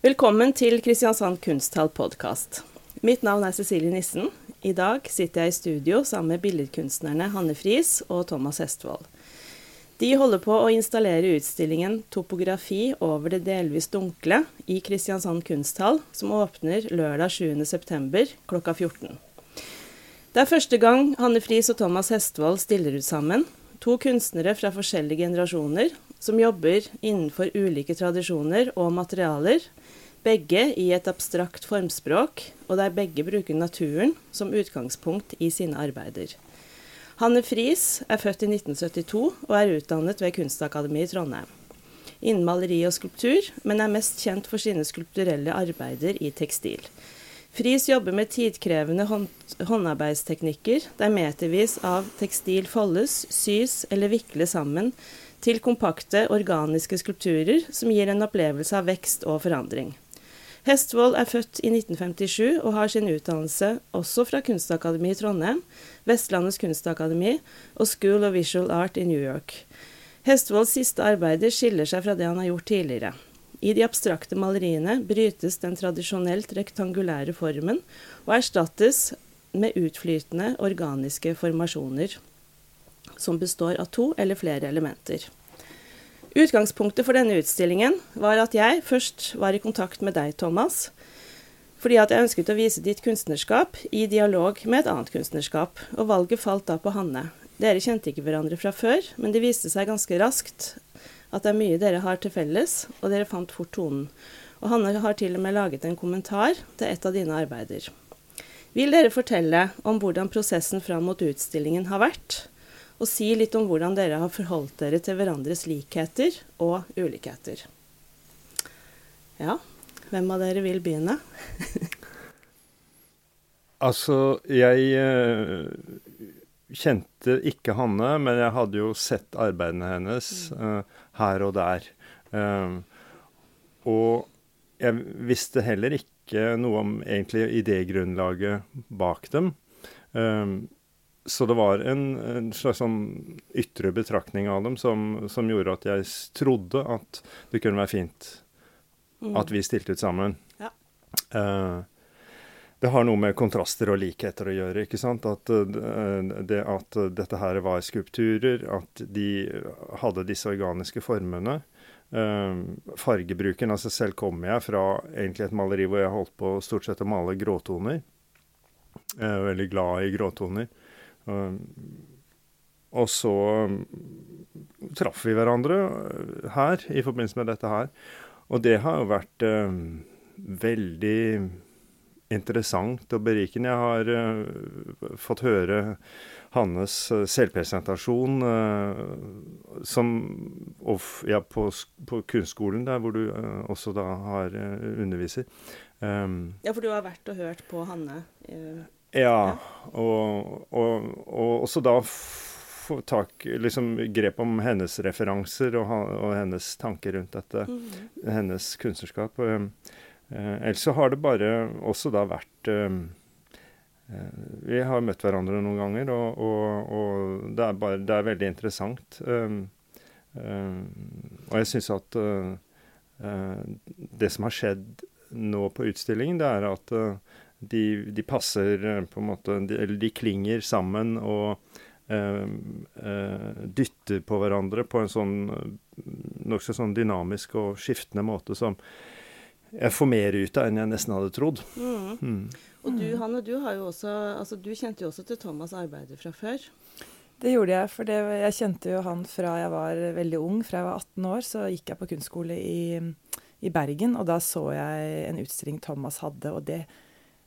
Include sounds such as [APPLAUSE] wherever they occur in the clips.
Velkommen til Kristiansand Kunsthall podkast. Mitt navn er Cecilie Nissen. I dag sitter jeg i studio sammen med billedkunstnerne Hanne Friis og Thomas Hestvold. De holder på å installere utstillingen 'Topografi over det delvis dunkle' i Kristiansand Kunsthall, som åpner lørdag 7.9. klokka 14. Det er første gang Hanne Friis og Thomas Hestvold stiller ut sammen. To kunstnere fra forskjellige generasjoner som jobber innenfor ulike tradisjoner og materialer begge i et abstrakt formspråk, og der begge bruker naturen som utgangspunkt i sine arbeider. Hanne Friis er født i 1972 og er utdannet ved Kunstakademiet i Trondheim. Innen maleri og skulptur, men er mest kjent for sine skulpturelle arbeider i tekstil. Friis jobber med tidkrevende hånd håndarbeidsteknikker, der metervis av tekstil foldes, sys eller vikles sammen til kompakte, organiske skulpturer som gir en opplevelse av vekst og forandring. Hestvold er født i 1957 og har sin utdannelse også fra Kunstakademiet i Trondheim, Vestlandets kunstakademi og School of Visual Art i New York. Hestvolds siste arbeider skiller seg fra det han har gjort tidligere. I de abstrakte maleriene brytes den tradisjonelt rektangulære formen og erstattes med utflytende organiske formasjoner som består av to eller flere elementer. Utgangspunktet for denne utstillingen var at jeg først var i kontakt med deg, Thomas, fordi at jeg ønsket å vise ditt kunstnerskap i dialog med et annet kunstnerskap, og valget falt da på Hanne. Dere kjente ikke hverandre fra før, men det viste seg ganske raskt at det er mye dere har til felles, og dere fant fort tonen. Og Hanne har til og med laget en kommentar til et av dine arbeider. Vil dere fortelle om hvordan prosessen fram mot utstillingen har vært? Og si litt om hvordan dere har forholdt dere til hverandres likheter og ulikheter. Ja, hvem av dere vil begynne? [LAUGHS] altså, jeg uh, kjente ikke Hanne, men jeg hadde jo sett arbeidene hennes uh, her og der. Uh, og jeg visste heller ikke noe om egentlig idégrunnlaget bak dem. Um, så det var en, en slags sånn ytre betraktning av dem som, som, gjorde at jeg trodde at det kunne være fint mm. at vi stilte ut sammen. Ja. Uh, det har noe med kontraster og likheter å gjøre. ikke sant? At, uh, det, at dette her var skulpturer, at de hadde disse organiske formene. Fargebruken altså Selv kommer jeg fra egentlig et maleri hvor jeg holdt på stort sett å male gråtoner. Jeg er veldig glad i gråtoner. Og så traff vi hverandre uh, her i forbindelse med dette her. Og det har jo vært eh, veldig interessant og berikende. Jeg har eh, fått høre hans uh, selvpresentasjon uh, som off, ja, på, på, kunstskolen, der hvor du også da har underviser. Um, ja, for du har vært og hørt på Hanne? Ja, og, og, og også da få tak liksom grep om hennes referanser og, og hennes tanker rundt dette. Mm. Hennes kunstnerskap. Eh, ellers så har det bare også da vært eh, eh, Vi har møtt hverandre noen ganger, og, og, og det, er bare, det, er veldig interessant. Um, um, og jeg syns at uh, uh, det som har skjedd nå på utstillingen, det er at uh, de, de, passer eh, på en måte Eller de klinger sammen og eh, eh, dytter på hverandre på en sånn nokså sånn dynamisk og skiftende måte som jeg får mer ut av enn jeg nesten hadde trodd. Mm. Mm. Og du Hanne, du, har jo også, altså, du kjente jo også til Thomas' arbeider fra før. Det gjorde jeg, for det, jeg kjente jo han fra jeg var veldig ung. Fra jeg var 18 år, så gikk jeg på kunstskole i, i Bergen. Og da så jeg en utstilling Thomas hadde, og det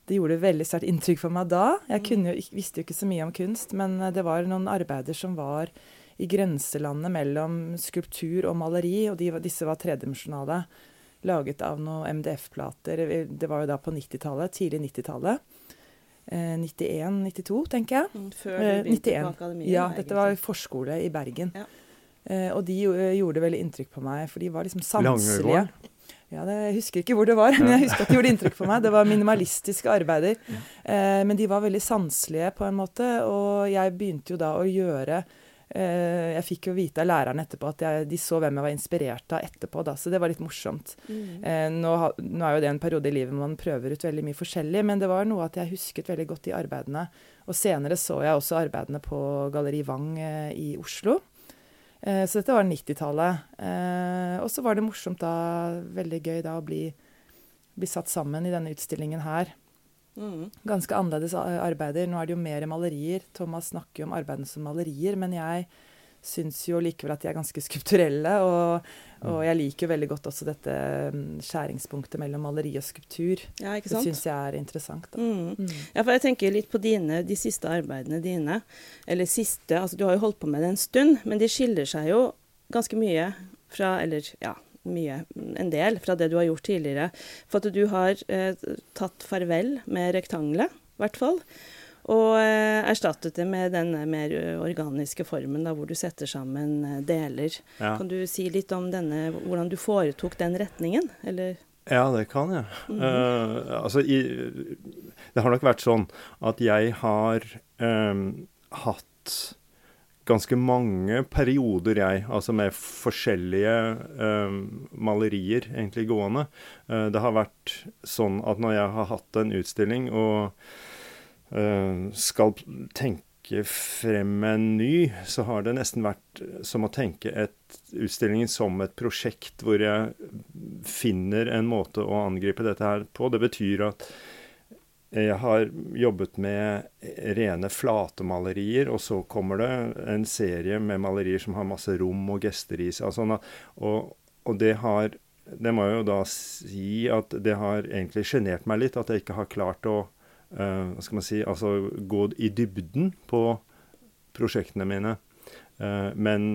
det gjorde veldig sterkt inntrykk for meg da. Jeg mm. jo, visste jo ikke så mye om kunst, men eh, det var noen arbeider som var i grenselandet mellom skulptur og maleri, og de, disse var tredimensjonale. Laget av noen MDF-plater. Det var jo da på 90-tallet, tidlig 90-tallet. Eh, 91-92, tenker jeg. Mm, før du eh, begynte eh, på akademiet? Ja, dette var forskole i Bergen. Ja. Eh, og de gjorde veldig inntrykk på meg, for de var liksom sanselige. Langegård? Ja, det, Jeg husker ikke hvor det var, [LAUGHS] men jeg husker at det gjorde inntrykk på meg. Det var minimalistiske arbeider. Eh, men de var veldig sanselige på en måte. Og jeg begynte jo da å gjøre eh, jeg fikk jo vite av læreren etterpå at jeg, de så hvem jeg var inspirert av etterpå, da, så det var litt morsomt. Mm. Eh, nå, nå er jo det en periode i livet man prøver ut veldig mye forskjellig, men det var noe at jeg husket veldig godt de arbeidene. Og senere så jeg også arbeidene på Galleri Wang eh, i Oslo. Eh, så dette var 90-tallet. Eh, og så var det morsomt da, veldig gøy da å bli, bli satt sammen i denne utstillingen her. Mm. Ganske annerledes arbeider. Nå er det jo mer malerier. Thomas snakker jo om arbeidene som malerier, men jeg syns jo likevel at de er ganske skulpturelle. Og, og jeg liker jo veldig godt også dette mm, skjæringspunktet mellom maleri og skulptur. Ja, ikke Det syns jeg er interessant. Da. Mm. Mm. Ja, for jeg tenker litt på dine, de siste arbeidene dine. Eller siste, altså du har jo holdt på med det en stund, men de skiller seg jo ganske mye fra Eller ja, mye, en del fra det du har gjort tidligere. For at du har eh, tatt farvel med rektangelet, i hvert fall. Og eh, erstattet det med denne mer organiske formen, da, hvor du setter sammen eh, deler. Ja. Kan du si litt om denne, hvordan du foretok den retningen? Eller? Ja, det kan jeg. Mm -hmm. uh, altså, i, det har nok vært sånn at jeg har um, hatt ganske mange perioder, jeg, altså med forskjellige um, malerier egentlig gående. Uh, det har vært sånn at når jeg har hatt en utstilling og eh, skal tenke frem en ny, så har det nesten vært som å tenke et, utstillingen som et prosjekt hvor jeg finner en måte å angripe dette her på. Det betyr at jeg har jobbet med rene flatemalerier, og så kommer det en serie med malerier som har masse rom og gester i seg. Og, sånn, og, og det har Det må jeg jo da si at det har egentlig sjenert meg litt at jeg ikke har klart å eh, hva skal man si, altså gå i dybden på prosjektene mine. Eh, men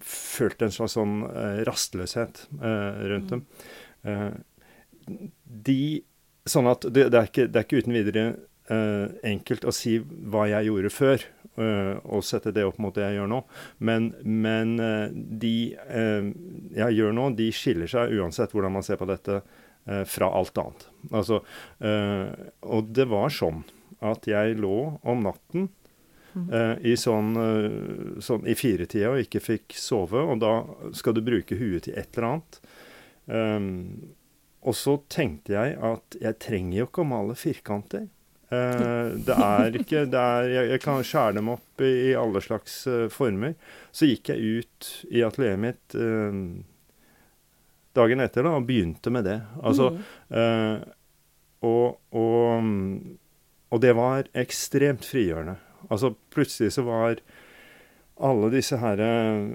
følte en slags sånn eh, rastløshet eh, rundt dem. Eh, de Sånn at det, det, er ikke, det er ikke uten videre eh, enkelt å si hva jeg gjorde før, eh, og sette det opp mot det jeg gjør nå. Men, men eh, de eh, jeg gjør nå, de skiller seg uansett hvordan man ser på dette, eh, fra alt annet. Altså, eh, og det var sånn at jeg lå om natten Uh, i sånn, uh, sånn i firetida og ikke fikk sove, og da skal du bruke huet til et eller annet. Um, og så tenkte jeg at jeg trenger jo ikke å male firkanter. Uh, det er ikke det er, jeg, jeg kan skjære dem opp i, i alle slags eh, former. Så gikk jeg ut i atelieret mitt eh, dagen etter da, og begynte med det. Altså, Mm. eh, og, og, og det var ekstremt frigjørende. Altså plutselig så var alle disse her eh,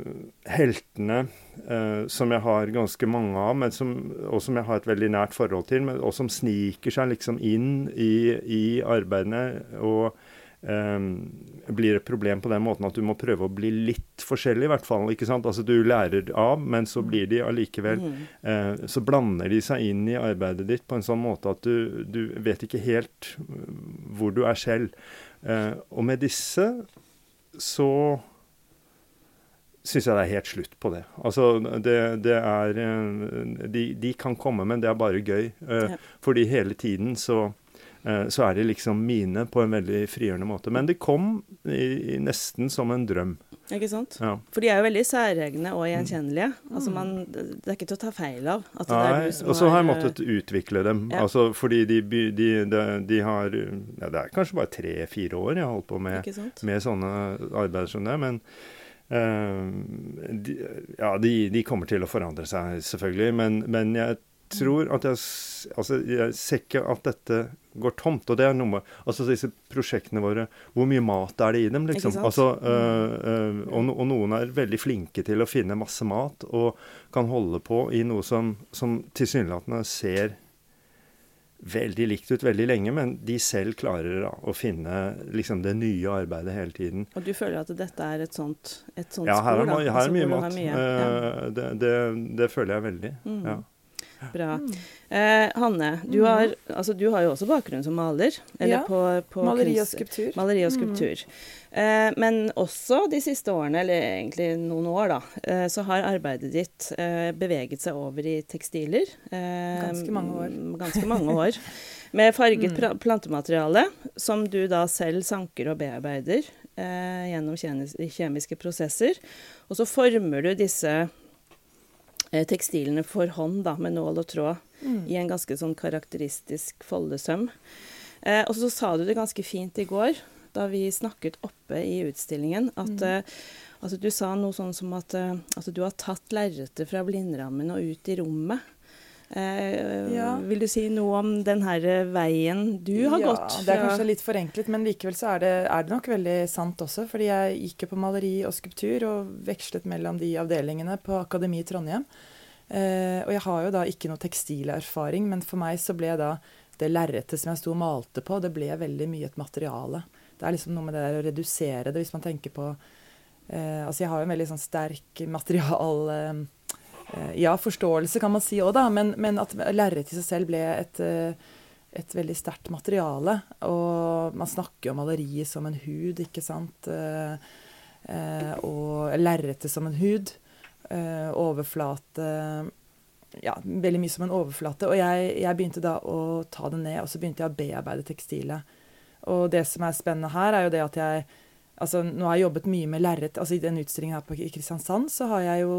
heltene eh, som jeg har ganske mange av, men som, og som jeg har et veldig nært forhold til, men, og som sniker seg liksom inn i, i arbeidene og blir et problem på den måten at du må prøve å bli litt forskjellig, i hvert fall. ikke sant? Altså Du lærer av, men så blir de allikevel Mm. eh, Så blander de seg inn i arbeidet ditt på en sånn måte at du, du vet ikke helt hvor du er selv. Eh, og med disse så syns jeg det er helt slutt på det. Altså, det, det er eh, de, de kan komme, men det er bare gøy. Eh, Ja. Fordi hele tiden så, så er de liksom mine på en veldig frigjørende måte. Men de kom i, i nesten som en drøm. Ikke sant? Ja. For de er jo veldig særegne og gjenkjennelige. Altså man, det er ikke til å ta feil av. at det er du som og så har jeg måttet utvikle dem. Ja. Altså, fordi de, de, de, de har ja, Det er kanskje bare tre-fire år jeg har holdt på med, med sånne arbeider som det. Men Uh, de, ja, de, de kommer til å forandre seg, selvfølgelig. Men, men jeg tror at jeg Altså, jeg ser ikke at dette går tomt. Og det er noe med Altså disse prosjektene våre Hvor mye mat er det i dem, liksom? Altså, øh, øh, og, og noen er veldig flinke til å finne masse mat, og kan holde på i noe som, som tilsynelatende ser veldig likt ut veldig lenge, men de selv klarer da, å finne liksom, det nye arbeidet hele tiden. Og du føler at dette er et sånt, et sånt Ja, her spor? er, da? ma- her Altså, er mye mat. mye- ja. Eh, det, det, det føler jeg veldig. Mm. Ja. Bra. Eh, Hanne, du har, altså, du har jo også bakgrunn som maler. Eller Ja, på, på Maleri og skulptur. Maleri og Mm. skulptur. Eh, men også de siste årene, eller egentlig noen år, da, eh, så har arbeidet ditt eh, beveget seg over i tekstiler. Eh, Ganske mange år. [LAUGHS] Ganske mange år. Med farget Mm. plantemateriale, som du da selv sanker og bearbeider. eh, gjennom kjemiske prosesser. Og så former du disse tekstilene for hånd da, med nål og tråd mm. i en ganske sånn karakteristisk foldesøm. Eh, og så sa du det ganske fint i går da vi snakket oppe i utstillingen, at mm. Eh, altså, du sa noe sånn som at at du har tatt lerretet fra blindrammen og ut i rommet. Eh, ja. Vil du si noe om den her veien du har ja, gått? Det er kanskje litt forenklet, men likevel så er det, er det nok veldig sant også. Fordi jeg gikk jo på maleri og skulptur og vekslet mellom de avdelingene på Akademi i Trondheim. Eh, og jeg har jo da ikke noe tekstilerfaring, men for meg så ble da det lerretet som jeg sto og malte på, det ble veldig mye et materiale. Det er liksom noe med det der å redusere det, hvis man tenker på eh, Altså jeg har jo en veldig sånn sterk material... Eh, ja, forståelse kan man si òg, da, men, men at lerret i seg selv ble et, eh, et veldig sterkt materiale. Og man snakker jo om maleriet som en hud, ikke sant. Eh, og lerretet som en hud. Overflate Ja, veldig mye som en overflate. Og jeg, jeg begynte da å ta det ned, og så begynte jeg å bearbeide tekstilet. Og det som er spennende her, er jo det at jeg Altså, nå har jeg jobbet mye med lerret. Altså, I den utstillingen her på, Kristiansand så har jeg jo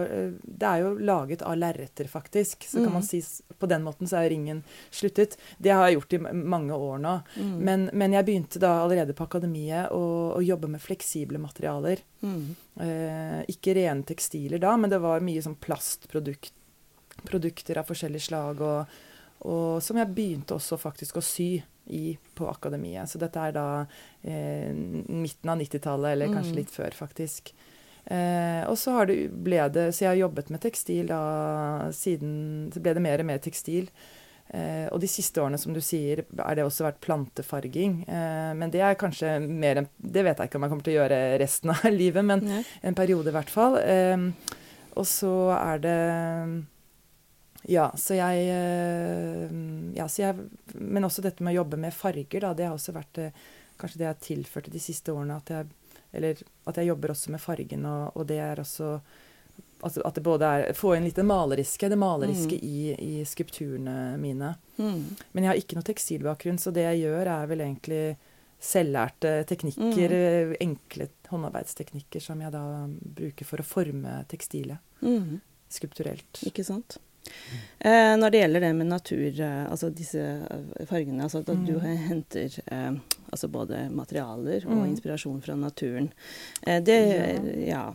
eh, Det er jo laget av lerreter, faktisk. Så mm. kan man si på den måten så er ringen sluttet. Det har jeg gjort i mange år nå. Mm. Men, men, jeg begynte da allerede på akademiet å, å jobbe med fleksible materialer. Mm. Eh, ikke rene tekstiler da, men det var mye sånn plastprodukter av forskjellig slag. Og, og som jeg begynte også faktisk å sy i, på akademiet. Så dette er da eh, midten av 90-tallet, eller kanskje mm. litt før, faktisk. Eh, og så har det, ble det Så jeg har jobbet med tekstil da siden Så ble det mer og mer tekstil. Eh, og de siste årene, som du sier, er det også vært plantefarging. Eh, men det er kanskje mer enn Det vet jeg ikke om jeg kommer til å gjøre resten av [LAUGHS] livet, men Nei. en periode i hvert fall. Eh, og så er det ja, så jeg, eh, ja, så jeg Men også dette med å jobbe med farger, da. Det har også vært eh, kanskje det jeg har tilført de siste årene. At jeg, eller at jeg jobber også med fargen, og, og det er også altså at det både er Få inn litt det maleriske, det maleriske mm. i, i, skulpturene mine. Mm. Men jeg har ikke noe tekstilbakgrunn, så det jeg gjør, er vel egentlig selvlærte teknikker. Mm. Enkle håndarbeidsteknikker som jeg da bruker for å forme tekstilet. Mm. Skulpturelt. Ikke sant. Eh, når det gjelder det med natur, eh, altså disse eh, fargene altså At mm. du henter eh, altså både materialer og mm. inspirasjon fra naturen. Eh, det ja.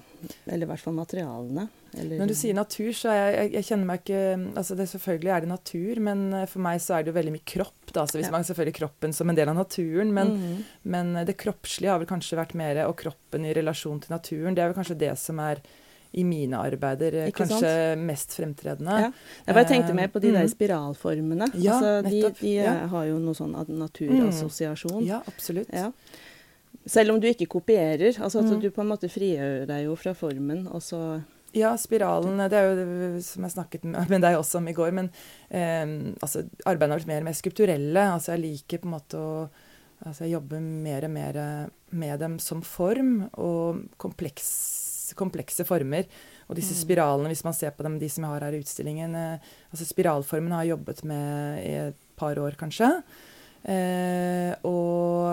Eller i hvert fall materialene. Eller, Når du sier natur, så jeg, jeg, jeg kjenner meg ikke altså det, Selvfølgelig er det natur, men eh, for meg så er det jo veldig mye kropp. Da, så hvis ja. man selvfølgelig kroppen som en del av naturen, men, mm. men det kroppslige har vel kanskje vært mer Og kroppen i relasjon til naturen, det er vel kanskje det som er i mine arbeider eh, Ikke kanskje sant? mest fremtredende. Ja. Jeg tenkte mer på de der mm. spiralformene. Ja, altså, de, de ja. har jo noe sånn naturassosiasjon. Mm. Ja, absolutt. Ja. Selv om du ikke kopierer. altså at mm. Du på en måte frigjør deg jo fra formen, og så ja, spiralen Det er jo som jeg snakket med deg også om i går. Men eh, altså, arbeidene har blitt mer og mer skulpturelle. Altså, jeg liker på en måte å altså, Jeg jobber mer og mer med dem som form og kompleks komplekse former. Og disse mm. spiralene, hvis man ser på dem, de som jeg har her i utstillingen eh, altså Spiralformen har jeg jobbet med i et par år, kanskje. Eh, og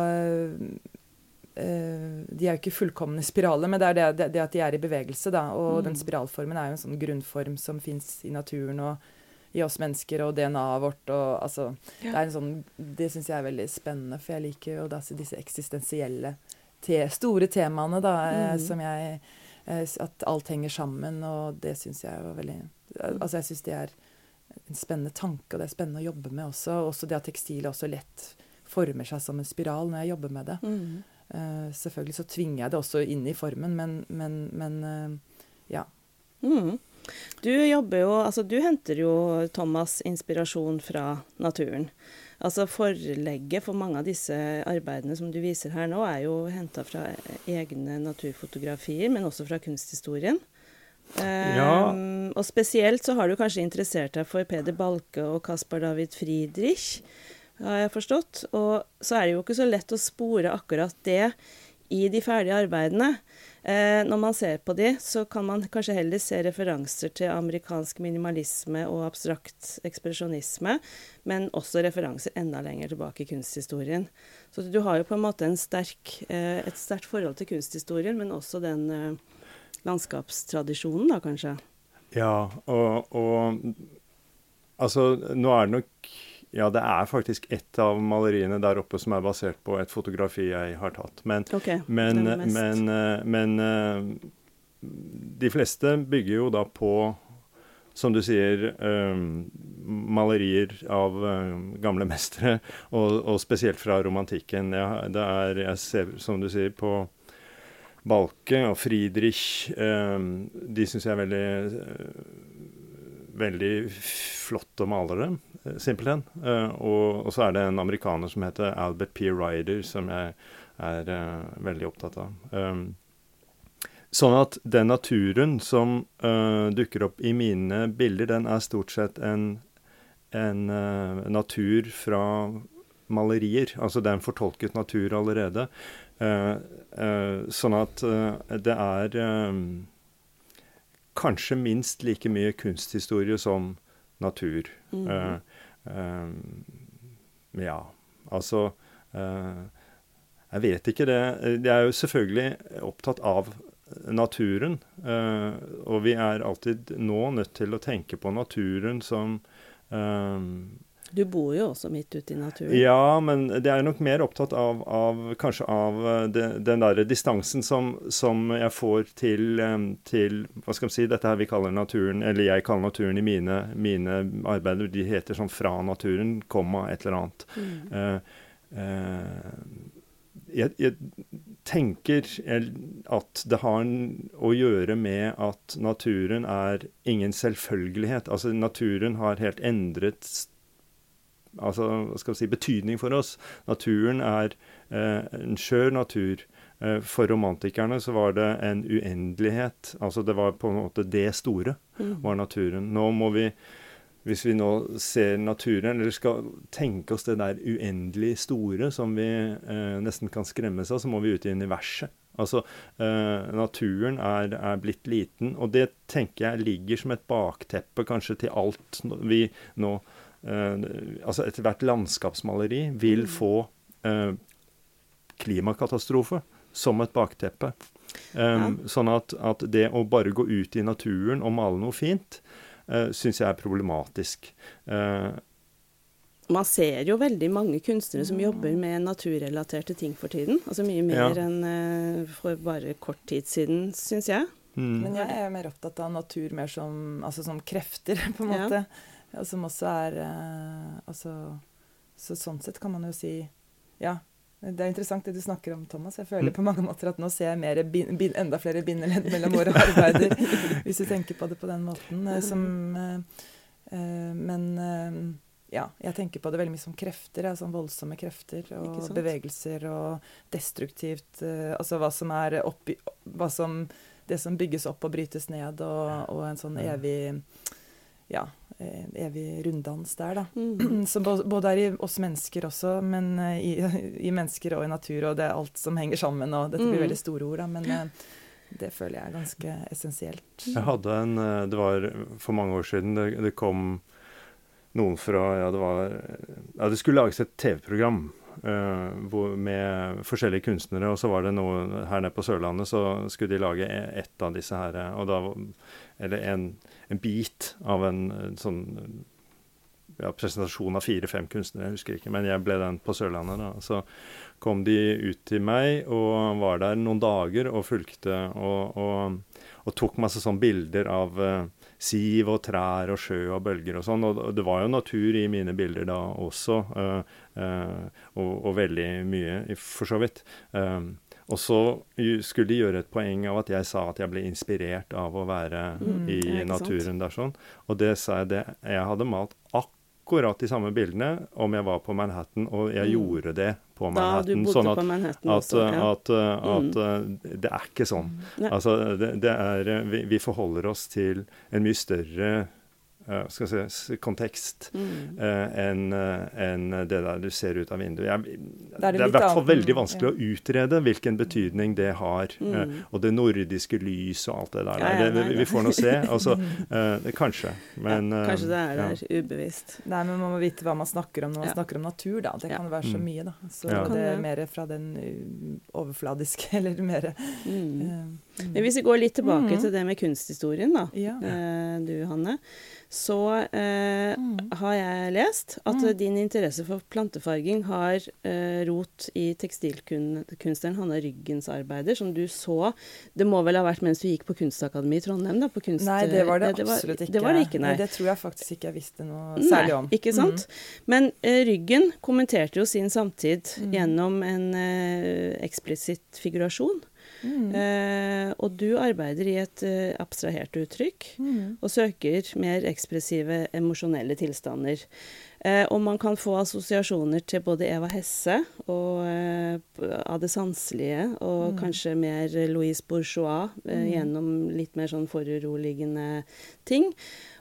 eh, de er jo ikke fullkomne spiraler, men det er det, det, at de er i bevegelse. Da. Og mm. den spiralformen er jo en sånn grunnform som fins i naturen og i oss mennesker og DNA-et vårt. Og, altså, ja. Det, sånn, det syns jeg er veldig spennende, for jeg liker jo da, disse eksistensielle te store temaene da, eh, mm. som jeg at alt henger sammen, og det syns jeg var veldig Altså, jeg syns det er en spennende tanke, og det er spennende å jobbe med også. Også det at tekstilet også lett former seg som en spiral når jeg jobber med det. Mm. Uh, selvfølgelig så tvinger jeg det også inn i formen, men, men, men uh, ja. Mm. Du jobber jo Altså, du henter jo Thomas inspirasjon fra naturen. Altså Forlegget for mange av disse arbeidene som du viser her nå, er jo henta fra egne naturfotografier, men også fra kunsthistorien. Ja. Um, og spesielt så har du kanskje interessert deg for Peder Balke og Caspar David Friedrich, har jeg forstått. Og så er det jo ikke så lett å spore akkurat det i de ferdige arbeidene. Eh, når man ser på de, så kan man kanskje heller se referanser til amerikansk minimalisme og abstrakt ekspresjonisme, men også referanser enda lenger tilbake i kunsthistorien. Så du har jo på en måte en sterk, eh, et sterkt forhold til kunsthistorien, men også den eh, landskapstradisjonen, da kanskje. Ja, og, og altså nå er det nok ja, det er faktisk ett av maleriene der oppe som er basert på et fotografi jeg har tatt. Men, okay, men, men, eh, men, eh, de fleste bygger jo da på, som du sier, um, malerier av gamle mestere, og, og, spesielt fra romantikken. Jeg, det er, jeg ser, som du sier, på Balke og Friedrich. De syns jeg er veldig, veldig flott å male det, simpelthen. Uh, og, og, så er det en amerikaner som heter Albert P. Ryder, som jeg er uh, veldig opptatt av. Sånn at den naturen som uh, dukker opp i mine bilder, den er stort sett en, en natur fra malerier. Altså det er en fortolket natur allerede. sånn at det er um, kanskje minst like mye kunsthistorie som natur. Mm -hmm. Um, ja, altså uh, Jeg vet ikke det. Jeg er jo selvfølgelig opptatt av naturen. Uh, og vi er alltid nå nødt til å tenke på naturen som du bor jo også midt ute i naturen. Ja, men det er nok mer opptatt av, av kanskje av de, den derre distansen som, som, jeg får til, til, Hva skal vi si Dette her vi kaller naturen, eller jeg kaller naturen i mine, mine arbeider, de heter sånn 'fra naturen', komma, et eller annet. Mm. Uh, uh, jeg, jeg, tenker at det har å gjøre med at naturen er ingen selvfølgelighet. Altså naturen har helt endret altså, hva skal vi si, betydning for oss. Naturen er eh, en skjør natur. Eh, for romantikerne så var det en uendelighet. Altså det var på en måte det store, mm. var naturen. Nå må vi hvis vi nå ser naturen, eller skal tenke oss det der uendelig store som vi eh, nesten kan skremmes av, så må vi ut i universet. Altså, eh, naturen er, er, blitt liten, og det tenker jeg ligger som et bakteppe kanskje til alt vi nå Uh, altså Ethvert landskapsmaleri vil mm. få uh, klimakatastrofe som et bakteppe. Um, ja. Sånn at, at, det å bare gå ut i naturen og male noe fint, uh, syns jeg er problematisk. Uh, man ser jo veldig mange kunstnere som jobber med naturrelaterte ting for tiden. Altså mye mer ja. enn uh, for bare kort tid siden, syns jeg. Mm. Men jeg er mer opptatt av natur mer som, altså som krefter, [LAUGHS] på en måte. Ja. Som også er eh, altså, Så sånn sett kan man jo si Ja. Det er interessant det du snakker om, Thomas. Jeg føler mm. på mange måter at nå ser jeg mer bin, bin, enda flere bindeledd mellom våre arbeider, [LAUGHS] hvis du tenker på det på den måten. Eh, som, eh, men ja, jeg tenker på det veldig mye som krefter. Ja, sånn voldsomme krefter og bevegelser og destruktivt Altså hva som er oppi hva som, Det som bygges opp og brytes ned, og, og en sånn evig Ja, evig runddans der, da. Mm. [CLEARS THROAT] Som både er i oss mennesker også, men eh, i, [LAUGHS] i, mennesker og i natur, og det er alt som henger sammen. og Dette blir mm. veldig store ord, da, men eh, det føler jeg er ganske essensielt. Jeg hadde en eh, Det var for mange år siden. Det, det kom noen fra Ja, det var Ja, det skulle lages et TV-program Uh, med forskjellige kunstnere. Og så var det noe her nede på Sørlandet, så skulle de lage e, ett av disse her. Og da, eller en, en bit av en, sånn ja, presentasjon av fire-fem kunstnere, jeg husker ikke, men jeg ble den på Sørlandet. da, Så kom de ut til meg og var der noen dager og fulgte og, og, og tok masse sånne bilder av uh, siv og trær og sjø og bølger og sånn. Og det var jo natur i mine bilder da også, uh, uh, og, og, veldig mye, for så vidt. Um, og så skulle de gjøre et poeng av at jeg sa at jeg ble inspirert av å være mm, i naturen der sånn. Og det sa jeg det. Jeg hadde malt akkurat de samme bildene om jeg var på Manhattan, og jeg mm. gjorde det på Manhattan. Da sånn at, Manhattan at, også, ja. at, at, at mm. det er ikke sånn. Altså, det, det er, vi, vi, forholder oss til en mye større skal jeg si, kontekst Mm. uh, enn en det der du ser ut av vinduet. Jeg, det det er i hvert fall veldig vanskelig ja. å utrede hvilken betydning det har. Mm. og det nordiske lys og alt det der. Ja, ja, nei, vi, nei. vi får nå se. Altså, [LAUGHS] uh, kanskje. Men ja, kanskje det er ja. der ubevisst. Nei, men man må vite hva man snakker om når man Ja. snakker om natur, da. Det Ja. kan være så Mm. mye, da. Så Ja. det er mer fra den overfladiske, [LAUGHS] eller mer Mm. Men hvis vi går litt tilbake mm. til det med kunsthistorien, da, Ja. eh, du Hanne, så eh, Mm. har jeg lest at Mm. din interesse for plantefarging har eh, rot i tekstilkunstneren Hanne Ryggens arbeider, som du så Det må vel ha vært mens du gikk på Kunstakademiet i Trondheim? da, på kunst... Nei, det var det det absolutt ikke. Det var det ikke, nei. Det tror jeg faktisk ikke jeg visste noe særlig om. Nei, ikke sant? Men eh, Ryggen kommenterte jo sin samtid Mm. gjennom en eh, eksplisitt figurasjon. Mm. Eh, og du arbeider i et eh, abstrahert uttrykk Mm. og søker mer ekspressive emosjonelle tilstander. Eh, og man kan få assosiasjoner til både Eva Hesse og eh, av det sanselige, og Mm. kanskje mer Louise Bourgeois eh, Mm. gjennom litt mer sånn foruroligende ting.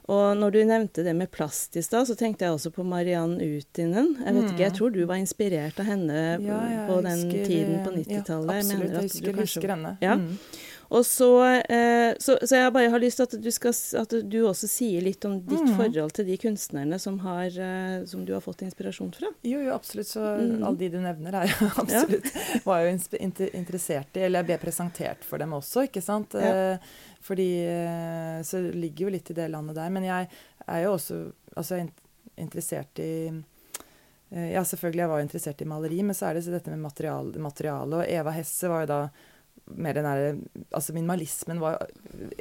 Og når du nevnte det med plast i stad, så tenkte jeg også på Mariann Utinen. Jeg vet ikke, jeg Mm. tror du var inspirert av henne Ja, på den husker, tiden på eh, 90-tallet. Ja, absolutt. Jeg, Jeg husker, kanskje- husker henne. Ja. Mm. Og så, eh, så, så jeg bare har lyst til at du, skal, at du også sier litt om ditt mm. forhold til de kunstnerne som, har, eh, som du har fått inspirasjon fra. Jo, jo, absolutt. Så Mm. alle de du nevner, er jo [LAUGHS] absolutt Var jo interessert i Eller jeg ble presentert for dem også, ikke sant. Ja. Eh, fordi Så ligger jo litt i det landet der. Men jeg er jo også altså, interessert i Ja, selvfølgelig, jeg var interessert i maleri, men så er det så dette med materiale. materiale. Og Eva Hesse var jo da mer den derre Altså minimalismen var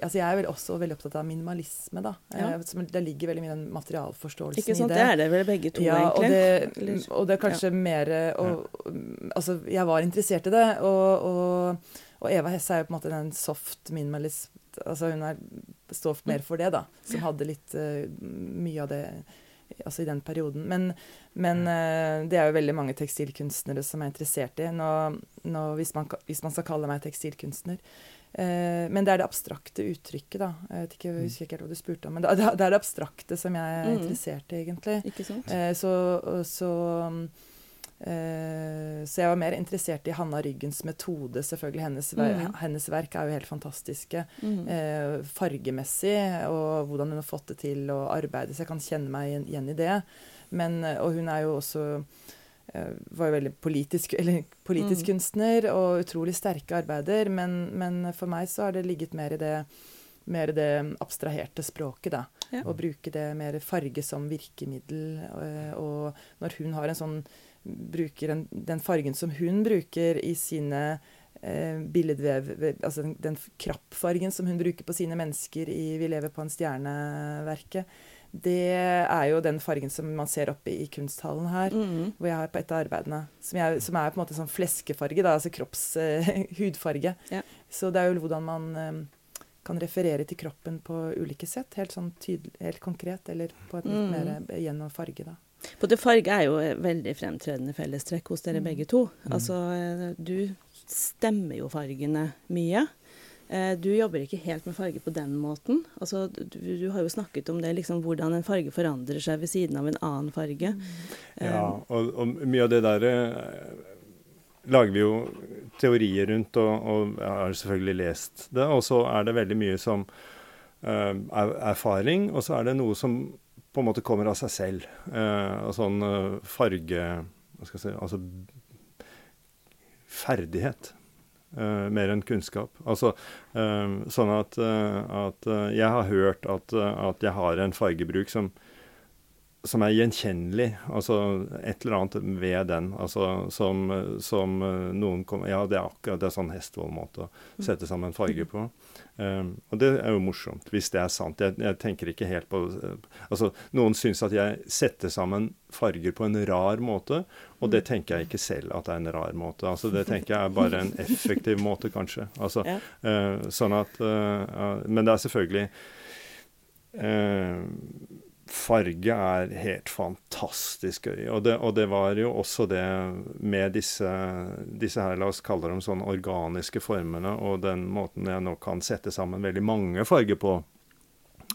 Altså jeg er vel også veldig opptatt av minimalisme, da. Ja. Eh, det ligger veldig mye den materialforståelsen Ikke sant? i Det er det vel begge to, ja, og egentlig. det, og det er kanskje mer og, Altså, jeg var interessert i det, og, og, og Eva Hesse er jo på en måte den soft minimalist Altså hun er, står mer for det, da. Som hadde litt uh, mye av det altså i den perioden. Men, men uh, det er jo veldig mange tekstilkunstnere som er interessert i, nå, nå, hvis, man, hvis man skal kalle meg tekstilkunstner. Uh, men det er det abstrakte uttrykket, da. Jeg vet ikke, jeg husker ikke helt hva du spurte om. Men det, det er det abstrakte som jeg er Mm. interessert i, egentlig. Ikke sant? Uh, så, så, så jeg var mer interessert i Hanna Ryggens metode. selvfølgelig. Hennes, Mhm. hennes verk er jo helt fantastiske. Mm. Eh, fargemessig, og hvordan hun har fått det til å arbeide. Så jeg kan kjenne meg igjen, i det. Men, eh, og hun er jo også eh, var jo veldig politisk, [LAUGHS] eller politisk mm. kunstner og utrolig sterke arbeider. Men, men for meg så har det ligget mer i det mer i det abstraherte språket, da. Ja. Og bruke det mer farge som virkemiddel. Og, og når hun har en sånn Bruker en, den fargen som hun bruker i sine eh, billedvev Altså den, den krappfargen som hun bruker på sine mennesker i 'Vi lever på en stjerne'-verket. Det er jo den fargen som man ser oppe i kunsthallen her Mhm. hvor jeg har på et av arbeidene. Som, jeg, som er på en måte sånn fleskefarge, da, altså kropps uh, [LAUGHS] hudfarge. Så det er jo hvordan man eh, kan referere til kroppen på ulike sett. Helt sånn tydelig, helt konkret, eller på et litt Mm. mer eh, gjennom farge, da. Både farge er jo veldig fremtredende fellestrekk hos dere Mm. begge to. Mm. Altså, eh, du stemmer jo fargene mye. Eh, Du jobber ikke helt med farge på den måten. Altså, du, du har jo snakket om det, liksom, hvordan en farge forandrer seg ved siden av en annen farge. Eh, Ja, og, og mye av det der lager vi jo teorier rundt, og, og jeg har selvfølgelig lest det. Og så er det veldig mye som uh, er erfaring, og så er det noe som på en måte kommer av seg selv. Eh, og sånn eh, farge Hva skal jeg si Altså ferdighet. Uh, mer enn kunnskap. Altså uh, sånn at, uh, at jeg har hørt at, at jeg har en fargebruk som som er gjenkjennelig. Altså et eller annet ved den. Altså som, som eh, noen kommer Ja, det er akkurat det er sånn Hestvold-måte å sette sammen farger på. Um, og det er jo morsomt, hvis det er sant. Jeg, jeg tenker ikke helt på eh, Altså, noen syns at jeg setter sammen farger på en rar måte, og det tenker jeg ikke selv at det er en rar måte. Altså, det tenker jeg er bare en effektiv måte, kanskje. Altså, Ja. uh, sånn at uh, uh, Men det er selvfølgelig Farge er helt fantastisk gøy. Og det, og det var jo også det med disse, disse her, la oss kalle dem sånn organiske formene, og den måten jeg nå kan sette sammen veldig mange farger på.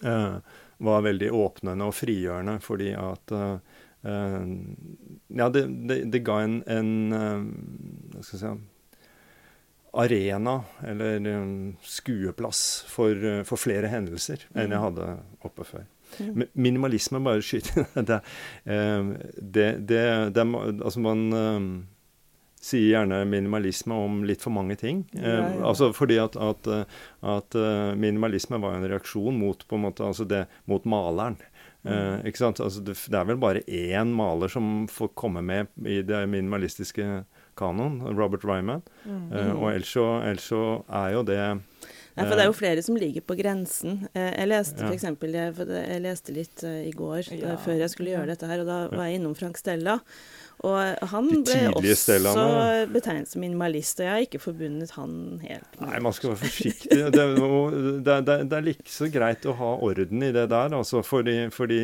Eh, var veldig åpnende og frigjørende, fordi at eh, Ja, det, det, det, ga en, en hva skal jeg si arena, eller um, skueplass, for, for, flere hendelser enn jeg mm. hadde oppe før. Mm. Minimalisme, bare skyte [LAUGHS] det, det, det, det, Altså, man sier gjerne minimalisme om litt for mange ting. Ja, ja. Eh, altså fordi at, at, at, eh, minimalisme var en reaksjon mot, på en måte, altså det, mot maleren. Eh, mm. ikke sant? Altså det, det, er vel bare én maler som får komme med i det minimalistiske kanon, Robert Ryman. Mm. Eh, og ellers så er jo det Nei, for Det er jo flere som ligger på grensen. Eh, jeg leste for eksempel, jeg, jeg leste litt i går ja. før jeg skulle gjøre dette her, og da var jeg innom Frank Stella. Og han ble også stellene. betegnet som minimalist, og jeg har ikke forbundet han helt med Nei, man skal være forsiktig. Det, det, det, det er like så greit å ha orden i det der, altså, fordi, fordi,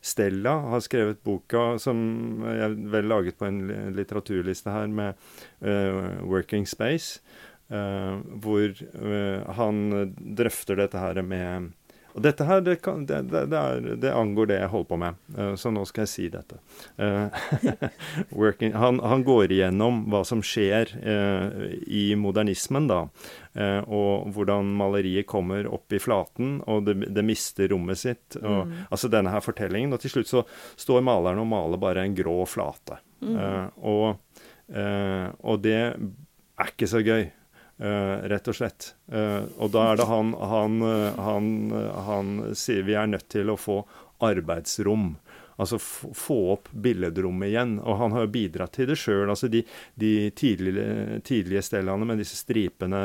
Stella har skrevet boka som jeg vel laget på en litteraturliste her, med uh, 'Working Space', hvor uh, han drøfter dette her med og dette her, det, kan, det, det, er, det, angår det jeg holder på med, uh, så nå skal jeg si dette. [LAUGHS] Han, han, går igjennom hva som skjer i modernismen, da. og hvordan maleriet kommer opp i flaten, og det, mister rommet sitt. Og, mm. Altså denne her fortellingen. Og til slutt så står maleren og maler bare en grå flate. Mm. Og, og det er ikke så gøy. Uh, rett og slett. Uh, og da er det han, han, uh, han, han, sier vi er nødt til å få arbeidsrom. Altså få opp billedrommet igjen. Og han har jo bidratt til det sjøl. Altså de, de tidlige, tidlige stellene med disse stripene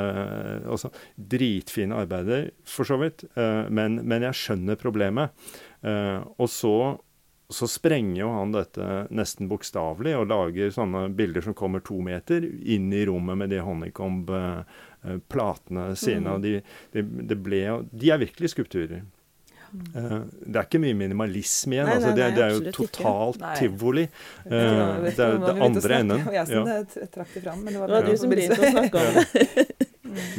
også, Dritfine arbeider, for så vidt. Men, men, jeg skjønner problemet. og så så sprenger jo han dette nesten bokstavelig og lager sånne bilder som kommer to meter inn i rommet med de honeycomb-platene sine. Mm. De, de, de, ble, de er virkelig skulpturer. Uh, det er ikke mye minimalisme igjen. Nei, altså, det, det, er jo totalt tivoli. Uh, det er det andre enden. Ja. Jeg trakk det fram, men det var, det var du som begynte å snakke om det.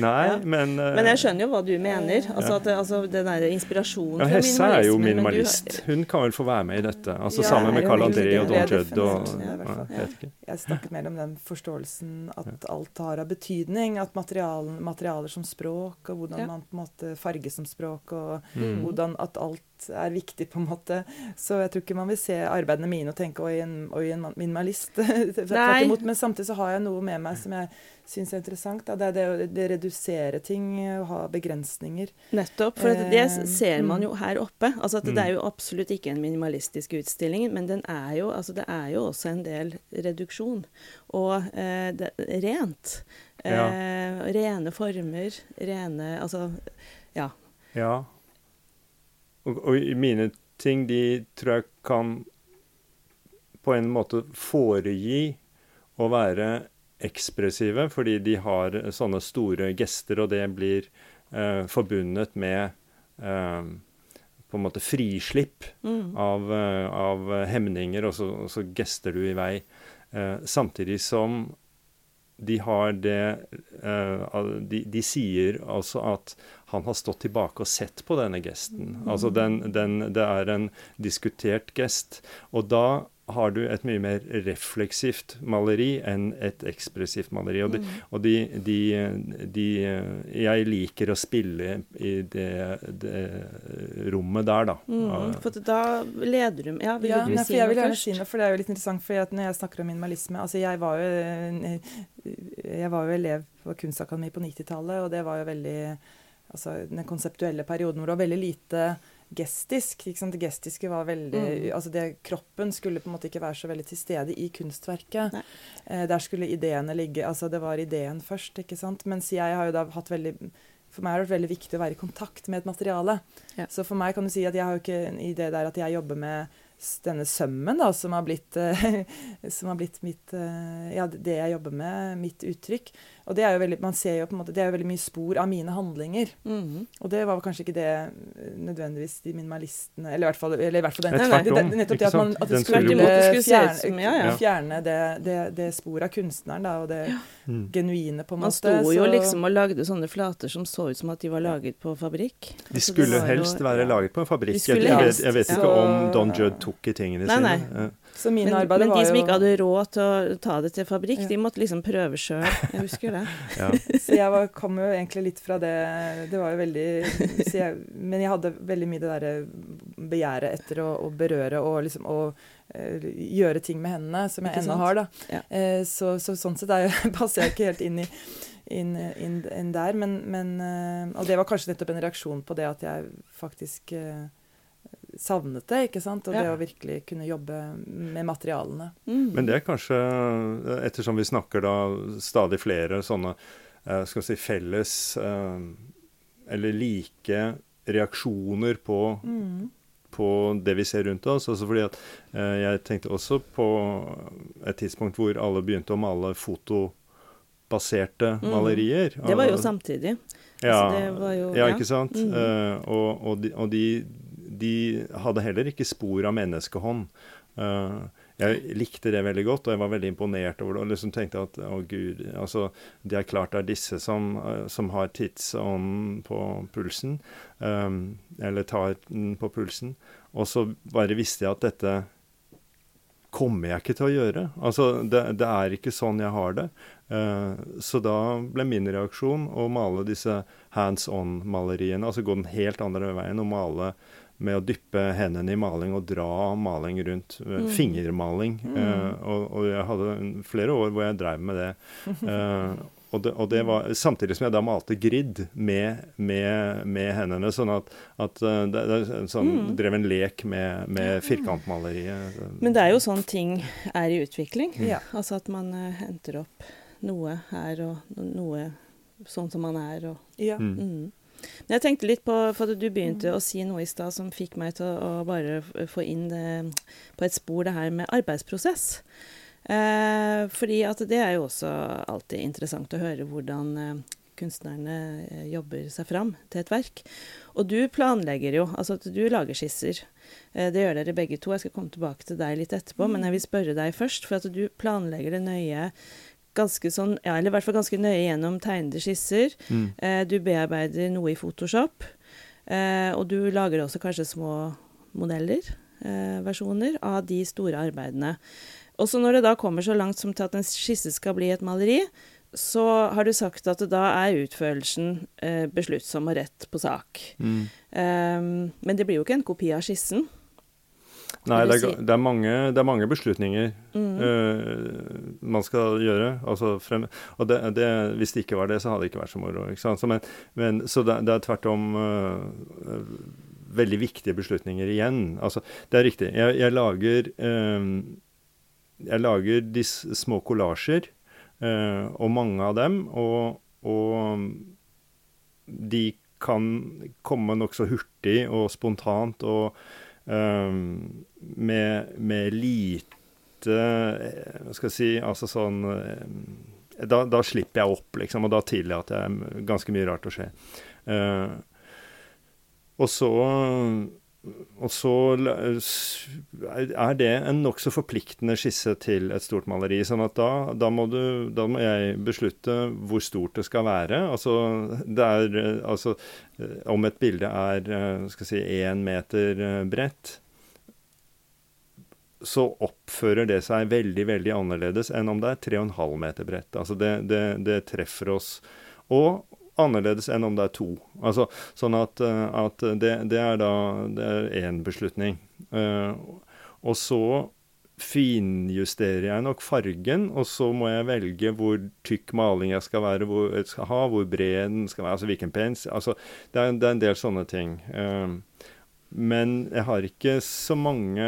Nei, ja. men uh, Men jeg skjønner jo hva du mener. Altså, at, altså den der inspirasjonen ja, Hesse er jo minimalist. Hun kan vel få være med i dette. Altså ja, Sammen med Carl André og Don Judd og ja, Jeg snakket mer om den forståelsen at alt har av betydning. At materialen, materialer som språk, og hvordan man på en måte farger som språk, og mm. hvordan at alt er viktig, på en måte. Så jeg tror ikke man vil se arbeidene mine og tenke 'oi, en, oi, en minimalist'. [LAUGHS] Men samtidig så har jeg noe med meg som jeg syns er interessant. Da. Det er det å det redusere ting, å ha begrensninger. Nettopp. For det eh, ser man jo her oppe. Altså at Det er jo absolutt ikke en minimalistisk utstilling, men den er jo, altså det er jo også en del reduksjon. Og eh, det, rent. Ja. Eh, rene former. Rene Altså, ja. Ja. Og, og mine ting, de tror jeg kan på en måte foregi å være ekspressive, fordi de har sånne store gester, og det blir eh, forbundet med eh, på en måte frislipp mm. av, eh, av, hemninger, og så, og så, gester du i vei. Eh, samtidig som de har det eh, de, de, sier altså at han har stått tilbake og sett på denne gesten. Altså den, den, det er en diskutert gest. Og da har du et mye mer refleksivt maleri enn et ekspressivt maleri. Og, de, mm. og de, de, de, Jeg liker å spille i det, det rommet der, da. Mm, for da leder du Ja, vil ja, du nei, si noe først? Si noe, for det er jo litt interessant, for når jeg snakker om minimalisme altså Jeg var jo, jeg var jo elev på Kunstakademi på 90-tallet, og det var jo veldig Altså den konseptuelle perioden hvor det var veldig lite gestisk. Det gestiske var veldig mm. altså det, Kroppen skulle på en måte ikke være så veldig til stede i kunstverket. Eh, der skulle ideene ligge altså Det var ideen først. ikke sant? Mens jeg har jo da hatt veldig for meg har det vært veldig viktig å være i kontakt med et materiale. Ja. Så for meg kan du si at jeg har jo ikke en idé der at jeg jobber med denne sømmen da, som har blitt, eh, [LAUGHS] som har blitt mitt, eh, ja, det jeg jobber med, mitt uttrykk. Og det er jo veldig, man ser jo på en måte, det er jo veldig mye spor av mine handlinger. Mhm. Og det var kanskje ikke det eh, nødvendigvis de minimalistene Eller i hvert fall, eller i hvert fall den, Nei, det- nettopp det at, man, at det skulle fjerne, ja, ja. fjerne det, det, det sporet av kunstneren, da, og det ja. genuine, på en Man måte. sto jo så- liksom og lagde sånne flater som så ut som at de var laget på fabrikk. De Altså, skulle jo- helst være ja. laget på en fabrikk. Jeg, jeg, vet, jeg vet ikke om Don Judd tok i tingene Nei, sine. nei. Så mine Men, arbeider men var de som ikke hadde råd til å ta det til fabrikk, Ja. de måtte liksom prøve sjøl. Jeg husker det. [LAUGHS] Ja. Så jeg var, kom jo egentlig litt fra det Det var jo veldig så jeg, Men jeg hadde veldig mye det derre begjæret etter å, å berøre og liksom å eh, gjøre ting med hendene, som jeg ennå har, da. Ja. Eh, så, så sånn sett er jeg, [LAUGHS] passer jeg ikke helt inn i inn, inn, inn der, men, men eh, Og det var kanskje nettopp en reaksjon på det at jeg faktisk eh, savnet det, ikke sant? Og Ja. det å virkelig kunne jobbe med materialene. Mm. Men det er kanskje, ettersom vi snakker da stadig flere sånne eh, skal vi si felles eh, eller like reaksjoner på, på det vi ser rundt oss. Altså fordi at eh, Jeg tenkte også på et tidspunkt hvor alle begynte å male fotobaserte Mm. malerier. Det var jo samtidig. Ja, Altså, det var jo- ja, ja. ikke sant? Mm. Eh, og og, de, og de, de hadde heller ikke spor av menneskehånd. Eh, jeg likte det veldig godt, og jeg var veldig imponert over det. Og liksom tenkte at å gud, altså Det er klart det er disse som, eh, som har tidsånden på pulsen. Um, eller tar den på pulsen. Og så bare visste jeg at dette kommer jeg ikke til å gjøre. Altså, det, det er ikke sånn jeg har det. Uh, så da ble min reaksjon å male disse hands on-maleriene. Altså gå den helt andre veien og male med å dyppe hendene i maling og dra maling rundt. eh, Mm. Fingermaling. Eh, og, og jeg hadde flere år hvor jeg drev med det. [LAUGHS] Eh, og det, og det var Samtidig som jeg da malte grid med, med, med hendene. Sånn at, at det, det, sånn, Mm. drev en lek med, med firkantmaleriet. Men det er jo sånn ting er i utvikling. Ja. Altså at man uh, henter opp noe her og noe sånn som man er. Og, Ja. Mm. Mm. Men jeg tenkte litt på, for du begynte å si noe i stad som fikk meg til å, bare få inn det, på et spor det her med arbeidsprosess. Eh, fordi at det er jo også alltid interessant å høre hvordan eh, kunstnerne eh, jobber seg fram til et verk. Og du planlegger jo, altså at du lager skisser. Eh, det gjør dere begge to. Jeg skal komme tilbake til deg litt etterpå, men jeg vil spørre deg først. For at du planlegger det nøye, ganske sånn, ja, eller i hvert fall ganske nøye gjennom tegnede skisser. Mm. Eh, du bearbeider noe i Photoshop. Eh, og du lager også kanskje små modeller, eh, versjoner, av de store arbeidene. Og så når det da kommer så langt som til at en skisse skal bli et maleri, så har du sagt at da er utførelsen eh, besluttsom og rett på sak. Mm. Eh, men det blir jo ikke en kopi av skissen. Nei, det er, det, er mange, det er mange beslutninger Mm. uh, man skal gjøre. Altså frem, og det, det, hvis det ikke var det, så hadde det ikke vært så moro. Så, men, men, så det, er tvert om uh, veldig viktige beslutninger igjen. Altså, det er riktig. Jeg, jeg lager uh, Jeg lager de små kollasjer, og mange av dem. Og, og de kan komme nokså hurtig og spontant og med, med lite eh, Hva skal jeg si Altså sånn eh, da, da slipper jeg opp, liksom, og da tillater jeg ganske mye rart å skje. Eh, og så og så er det en nokså forpliktende skisse til et stort maleri. sånn at da, da, må du, da må jeg beslutte hvor stort det skal være. Altså, det er, eh, altså eh, om et bilde er eh, skal si, én meter bredt, så oppfører det seg veldig veldig annerledes enn om det er 3,5 meter bredt. Altså det, det, det treffer oss. Og annerledes enn om det er to. Altså, sånn at, eh, at det, det er da det er én beslutning. Eh, og så finjusterer jeg nok fargen, og så må jeg velge hvor tykk maling jeg skal være, hvor jeg skal ha, hvor bred den skal være, altså hvilken pens. Altså, det, er, det er en del sånne ting. Men jeg har ikke så mange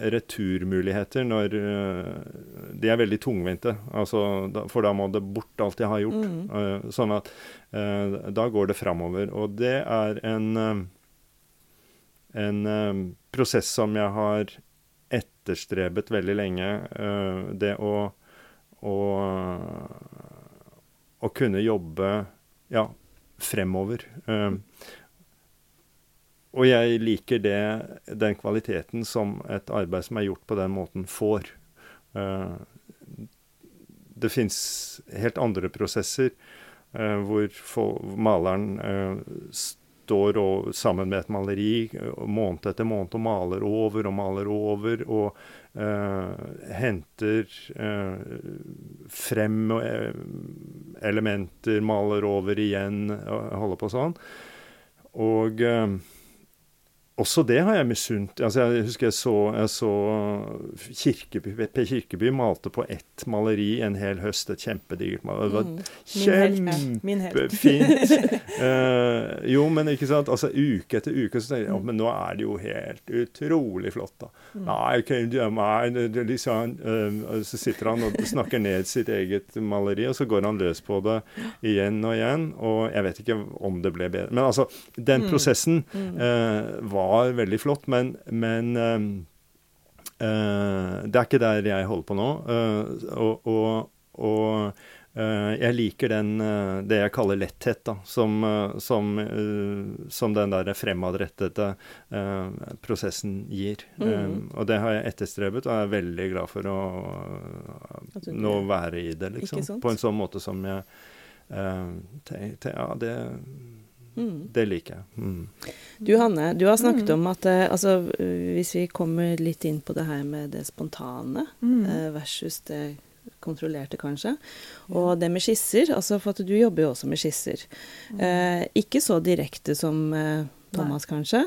returmuligheter når uh, De er veldig tungvinte. Altså, da, for da må det bort alt jeg har gjort. Mm. Uh, sånn at uh, da går det framover. Og det er en, en prosess som jeg har etterstrebet veldig lenge. Det å, å, å kunne jobbe ja, fremover. Uh, og jeg liker det, den kvaliteten som et arbeid som er gjort på den måten, får. Uh, det fins helt andre prosesser hvor maleren står og, sammen med et maleri måned etter måned og maler over og maler over. Og uh, henter uh, frem uh, elementer, maler over igjen, og holder på sånn. Og også det har jeg misunt. Altså, jeg husker jeg så, jeg så Kirkeby, Per Kirkeby malte på ett maleri en hel høst, et kjempedigert maleri. Det var mm. kjempefint. uh, jo, men ikke sant. Altså uke etter uke så tenker jeg ja, men nå er det jo helt utrolig flott, da. Mm. Nei, nei liksom, uh, Så sitter han og snakker ned sitt eget maleri, og så går han løs på det igjen og igjen. Og jeg vet ikke om det ble bedre. Men altså, den mm. prosessen uh, var var veldig flott, men, men uh, det er ikke der jeg holder på nå. Uh, og, og, og jeg liker den, det jeg kaller letthet, da, som, som, som den der fremadrettede prosessen gir. Mm. og det har jeg etterstrebet, og jeg er veldig glad for å nå være i det, liksom. På en sånn måte som jeg tenkte Ja, det Mm. Det liker jeg. Mm. Du Hanne, du har snakket mm. om at eh, altså, hvis vi kommer litt inn på det her med det spontane mm. eh, versus det kontrollerte, kanskje, og det med skisser altså For at du jobber jo også med skisser. Mm. Eh, ikke så direkte som eh, Thomas, Nei. kanskje.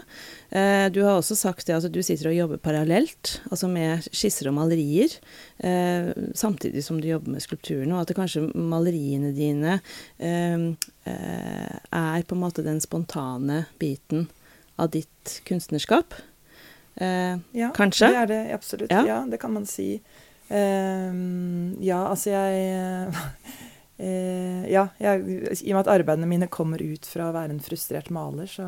Eh, du har også sagt det at du sitter og jobber parallelt, altså med skisser og malerier, eh, samtidig som du jobber med skulpturene, og at det kanskje maleriene dine eh, eh er på en måte den spontane biten av ditt kunstnerskap. Eh, ja, kanskje? det er det absolutt. Ja, ja det kan man si. Eh, ja, altså jeg Eh, ja, jeg, i og med at arbeidene mine kommer ut fra å være en frustrert maler, så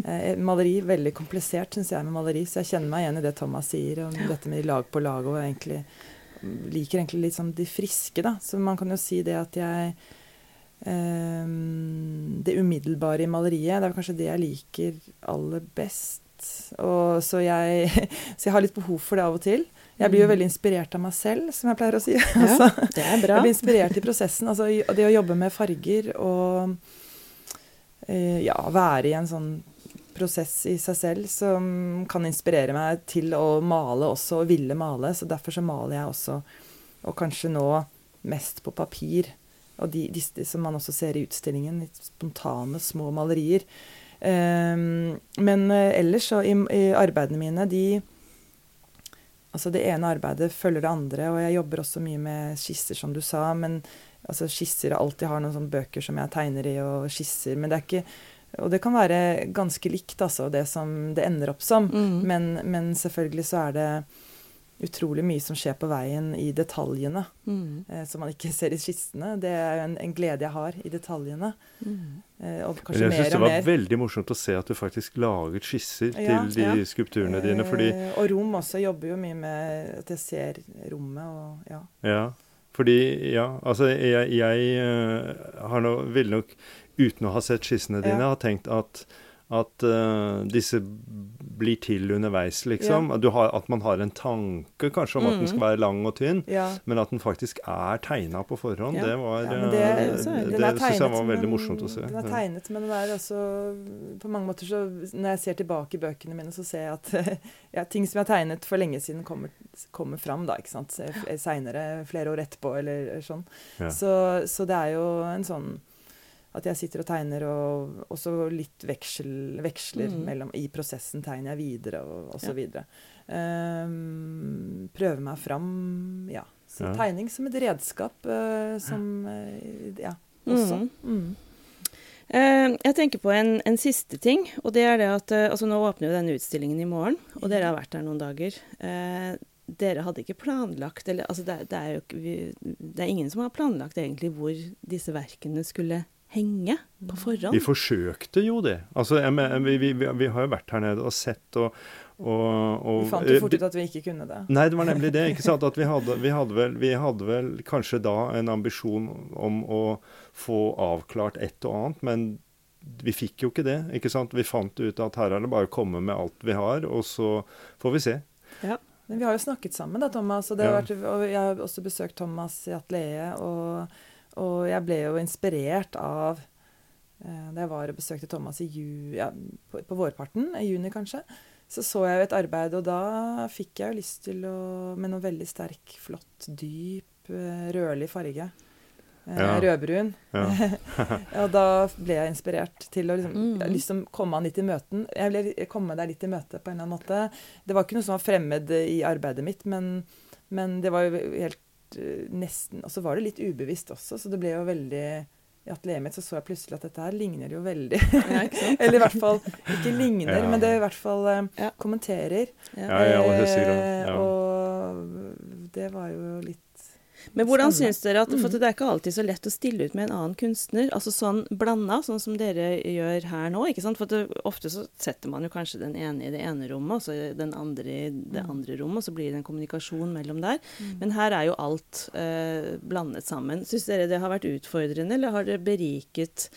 eh, Maleri veldig komplisert, syns jeg, med maleri. Så jeg kjenner meg igjen i det Thomas sier om ja. dette med lag på lag, og egentlig liker egentlig litt sånn de friske, da. Så man kan jo si det at jeg eh, Det umiddelbare i maleriet, det er kanskje det jeg liker aller best. Og så jeg, [LAUGHS] så jeg har litt behov for det av og til. Jeg blir jo mm. veldig inspirert av meg selv, som jeg pleier å si. Ja, [LAUGHS] altså, det er bra. Jeg blir inspirert i prosessen. Altså, det å jobbe med farger og uh, ja, være i en sånn prosess i seg selv som kan inspirere meg til å male også, og ville male. Så derfor så maler jeg også, og kanskje nå mest på papir. Og de, de som man også ser i utstillingen, litt spontane, små malerier. Um, men uh, ellers så i, i arbeidene mine, de Altså det ene arbeidet følger det andre, og jeg jobber også mye med skisser, som du sa. Men altså skisser Jeg alltid har noen sånne bøker som jeg tegner i, og skisser. Men det er ikke Og det kan være ganske likt, altså, det som det ender opp som. Mm. Men, men selvfølgelig så er det utrolig mye som skjer på veien i detaljene, mm. eh, som man ikke ser i skissene. Det er en, en glede jeg har i detaljene. Mm. Eh, og kanskje jeg syns det var veldig morsomt å se at du faktisk laget skisser ja, til de ja. skulpturene dine. fordi... Eh, og rom også. Jobber jo mye med at jeg ser rommet og ja. ja fordi, ja, altså jeg, jeg uh, har nå, ville nok, uten å ha sett skissene dine, ja. ha tenkt at at uh, disse blir til underveis, liksom. Ja. Har, at man har en tanke kanskje om mm. at den skal være lang og tynn, ja. men at den faktisk er tegna på forhånd. Ja. Det var det, eh, det, det, det syns jeg var veldig morsomt å se. Den er tegnet, men den er også På mange måter så Når jeg ser tilbake i bøkene mine, så ser jeg at [LAUGHS] ja, ting som jeg har tegnet for lenge siden, kommer, kommer fram da, ikke sant. Seinere, flere år etterpå, eller sånn. Så, så det er jo en sånn at jeg sitter og tegner, og også litt veksel, veksler mm. mellom I prosessen tegner jeg videre, og osv. Ja. Um, prøver meg fram, ja. Så ja. tegning som et redskap uh, som uh, Ja, også. Mm. Mm. Uh, jeg tenker på en, en, siste ting, og det er det at altså Nå åpner jo denne utstillingen i morgen, og dere har vært der noen dager dere hadde ikke planlagt eller, altså det, det, er jo, vi, det, er ingen som har planlagt egentlig hvor disse verkene skulle henge på forhånd? Vi forsøkte jo det. Altså, vi, vi, vi, har jo vært her nede og sett, og, Og, og, vi fant jo fort ut at vi ikke kunne det. Nei, det var nemlig det. ikke sant? At vi hadde, vi hadde, vel, vi hadde vel kanskje da en ambisjon om å få avklart et og annet, men vi fikk jo ikke det. ikke sant? Vi fant ut at her er det bare å komme med alt vi har, og så får vi se. Ja. Men vi har jo snakket sammen, da, Thomas. Og, ja. vært, og jeg har også besøkt Thomas i atelieret. Og, og, jeg ble jo inspirert av eh, Da jeg var og besøkte Thomas i ju, ja, på, på, vårparten, i juni kanskje, så så jeg jo et arbeid, og da fikk jeg jo lyst til å Med noe veldig sterk, flott, dyp, eh, rødlig farge. Eh, ja. Rødbrun. Ja. [LAUGHS] og da ble jeg inspirert til å liksom, mm. liksom komme han litt i møten. Jeg ble komme deg litt i møte på en eller annen måte. Det var ikke noe som var fremmed i arbeidet mitt, men, men det var jo helt nesten Og så var det litt ubevisst også, så det ble jo veldig i atelieret mitt så så jeg plutselig at dette her ligner jo veldig. Ja, [LAUGHS] Eller i hvert fall ikke ligner, ja. men det i hvert fall eh, ja. kommenterer. Ja, det sier høyeste. Og det var jo litt men hvordan syns dere at For mm. det er ikke alltid så lett å stille ut med en annen kunstner. Altså sånn blanda, sånn som dere gjør her nå. ikke sant? For det, ofte så setter man jo kanskje den ene i det ene rommet, og så den andre i det mm. andre rommet, og så blir det en kommunikasjon mellom der. Mm. Men her er jo alt eh, blandet sammen. Syns dere det har vært utfordrende, eller har det beriket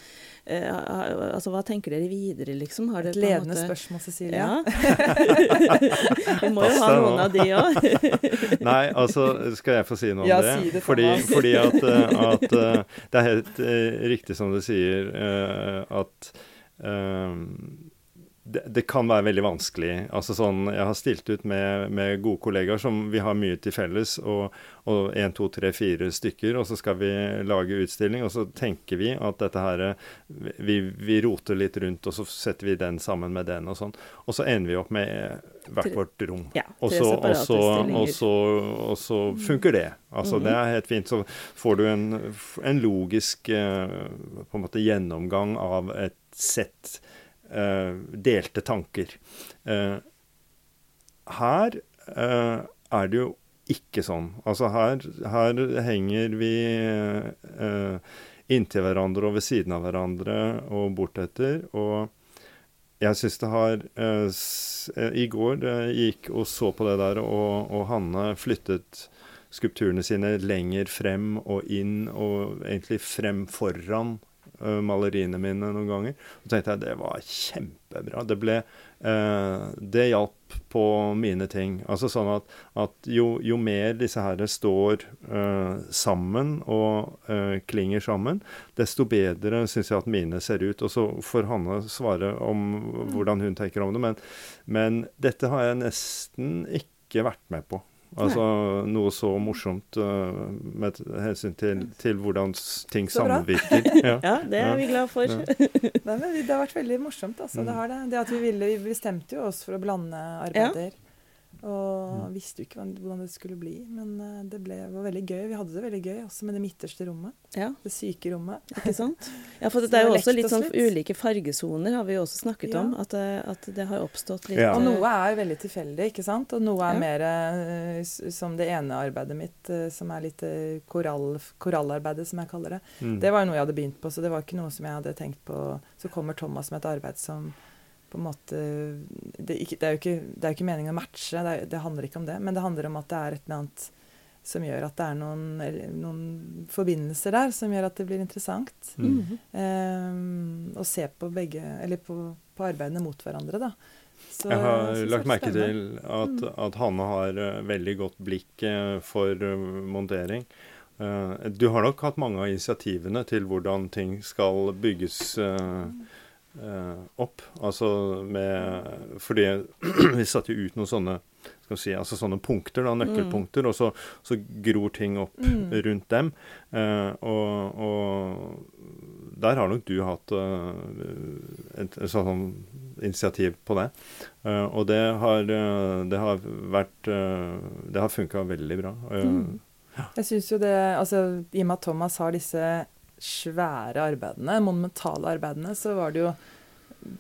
Eh, altså, Hva tenker dere videre, liksom? Har Et ledende måte... spørsmål, Cecilie. Ja. [LAUGHS] [LAUGHS] Vi må jo ha noen av de òg. [LAUGHS] Nei, altså, skal jeg få si noe om ja, det? Si det for fordi, fordi at, eh, at, eh, det er helt riktig som du sier, at um, det, det, kan være veldig vanskelig. Altså sånn, Jeg har stilt ut med, med gode kollegaer som vi har mye til felles, og, og to, tre, fire stykker, og så skal vi lage utstilling, og så tenker vi at dette her vi, vi, roter litt rundt, og så setter vi den sammen med den, og sånn. Og så ender vi opp med hvert vårt rom. Ja, og, så, og, så, og, så, og, så, funker det. Altså, mm -hmm. Det er helt fint. Så får du en, en logisk eh, på en måte gjennomgang av et sett delte tanker. Uh, her uh, er det jo ikke sånn. Altså her, her henger vi inntil hverandre og ved siden av hverandre og bortetter. Og jeg syns det har I går gikk og så på det der, og, og Hanne flyttet skulpturene sine lenger frem og inn, og egentlig frem foran maleriene mine noen ganger. Og tenkte jeg det var kjempebra. Det ble uh, Det hjalp på mine ting. Altså sånn at, at jo, jo, mer disse her står uh, sammen og klinger sammen, desto bedre syns jeg at mine ser ut. Og så får Hanne svare om hvordan hun tenker om det. Men, men dette har jeg nesten ikke vært med på. Altså Nei. noe så morsomt uh, med hensyn til, til, hvordan ting samvirker. [LAUGHS] Ja. ja. det er vi glad for. Ja. [LAUGHS] Nei, det har vært veldig morsomt, altså. Det, har det. det at vi ville Vi bestemte jo oss for å blande arbeider. Ja. Og mm. visste jo ikke hvordan det skulle bli. Men eh, det ble, var veldig gøy. Vi hadde det veldig gøy også med det midterste rommet. Ja. Det syke rommet. [LAUGHS] Ikke sant? Ja, for [LAUGHS] det, det er jo også litt sånn ulike fargesoner, har vi jo også snakket ja. om. At eh, at det, har oppstått litt ja. Og noe er veldig tilfeldig, ikke sant? Og noe er mer som det ene arbeidet mitt, som er litt korall, korallarbeidet, som jeg kaller det. Mm. Det var jo noe jeg hadde begynt på, så det var ikke noe som jeg hadde tenkt på. Så kommer Thomas med et arbeid som på en måte det, det, er jo ikke, er ikke meningen å matche, det, er, det, handler ikke om det. Men det handler om at det er et eller annet som gjør at det er noen, noen forbindelser der som gjør at det blir interessant. Mm -hmm. å se på begge, eller på, på arbeidene mot hverandre, da. Så, jeg har jeg lagt merke til at, mm. at, Hanne har uh, veldig godt blikk uh, for uh, montering. du har nok hatt mange av initiativene til hvordan ting skal bygges. Eh, opp. Altså med Fordi [CLEARS THROAT] vi satte jo ut noen sånne skal vi si, altså sånne punkter, da, nøkkelpunkter, mm. og så, så, gror ting opp mm. [LAUGHS] rundt dem. Eh, og, og, der har nok du hatt uh, et, et sånn initiativ på det. Uh, og det har, uh, det har vært Det har funka veldig bra. Mm. Ja. Jeg syns jo det Altså, i og med at Thomas har disse svære arbeidene, monumentale arbeidene, så var det jo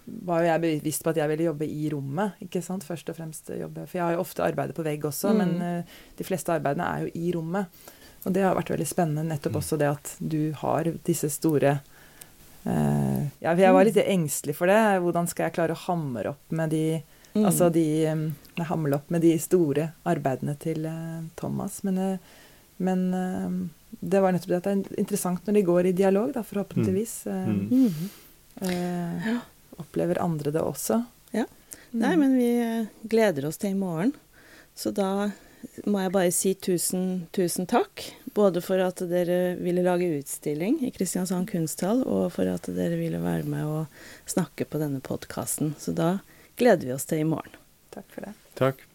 var jo jeg bevisst på at jeg ville jobbe i rommet. ikke sant, først og fremst jobbe. For jeg har jo ofte arbeidet på vegg også, mm. men uh, de fleste arbeidene er jo i rommet. Og det har vært veldig spennende, nettopp mm. også det at du har disse store uh, ja, Jeg var litt engstelig for det. Hvordan skal jeg klare å hamre opp med de Mm. Altså de um, hamle opp med de store arbeidene til uh, Thomas. Men, men det var nettopp det at det er interessant når de går i dialog, da, forhåpentligvis. Mm. Mm. Opplever andre det også. Ja. Nei, men vi gleder oss til i morgen. Så da må jeg bare si tusen, tusen takk. Både for at dere ville lage utstilling i Kristiansand kunsthall, og for at dere ville være med og snakke på denne podkasten. Så da gleder vi oss til i morgen. Takk for det. Takk.